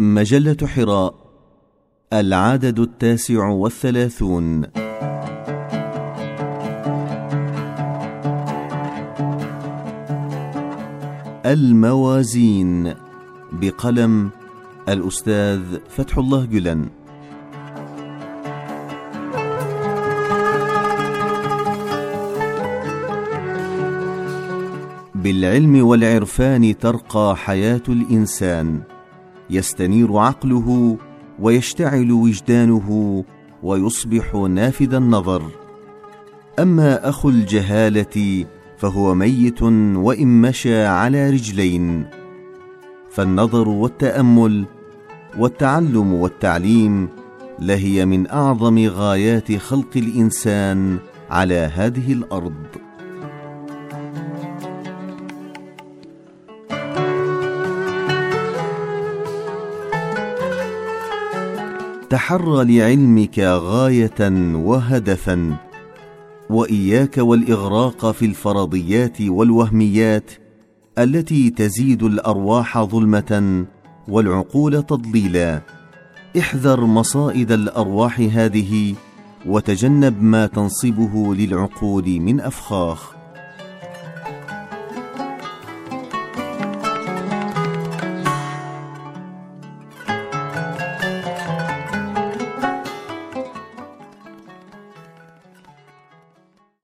مجلة حراء العدد التاسع والثلاثون. الموازين بقلم الأستاذ فتح الله جلن. بالعلم والعرفان ترقى حياة الإنسان. يستنير عقله ويشتعل وجدانه ويصبح نافذ النظر. أما أخو الجهالة فهو ميت وإن مشى على رجلين. فالنظر والتأمل والتعلم والتعليم لهي من أعظم غايات خلق الإنسان على هذه الأرض. تحر لعلمك غاية وهدفا وإياك والإغراق في الفرضيات والوهميات التي تزيد الأرواح ظلمة والعقول تضليلا. احذر مصائد الأرواح هذه وتجنب ما تنصبه للعقول من أفخاخ.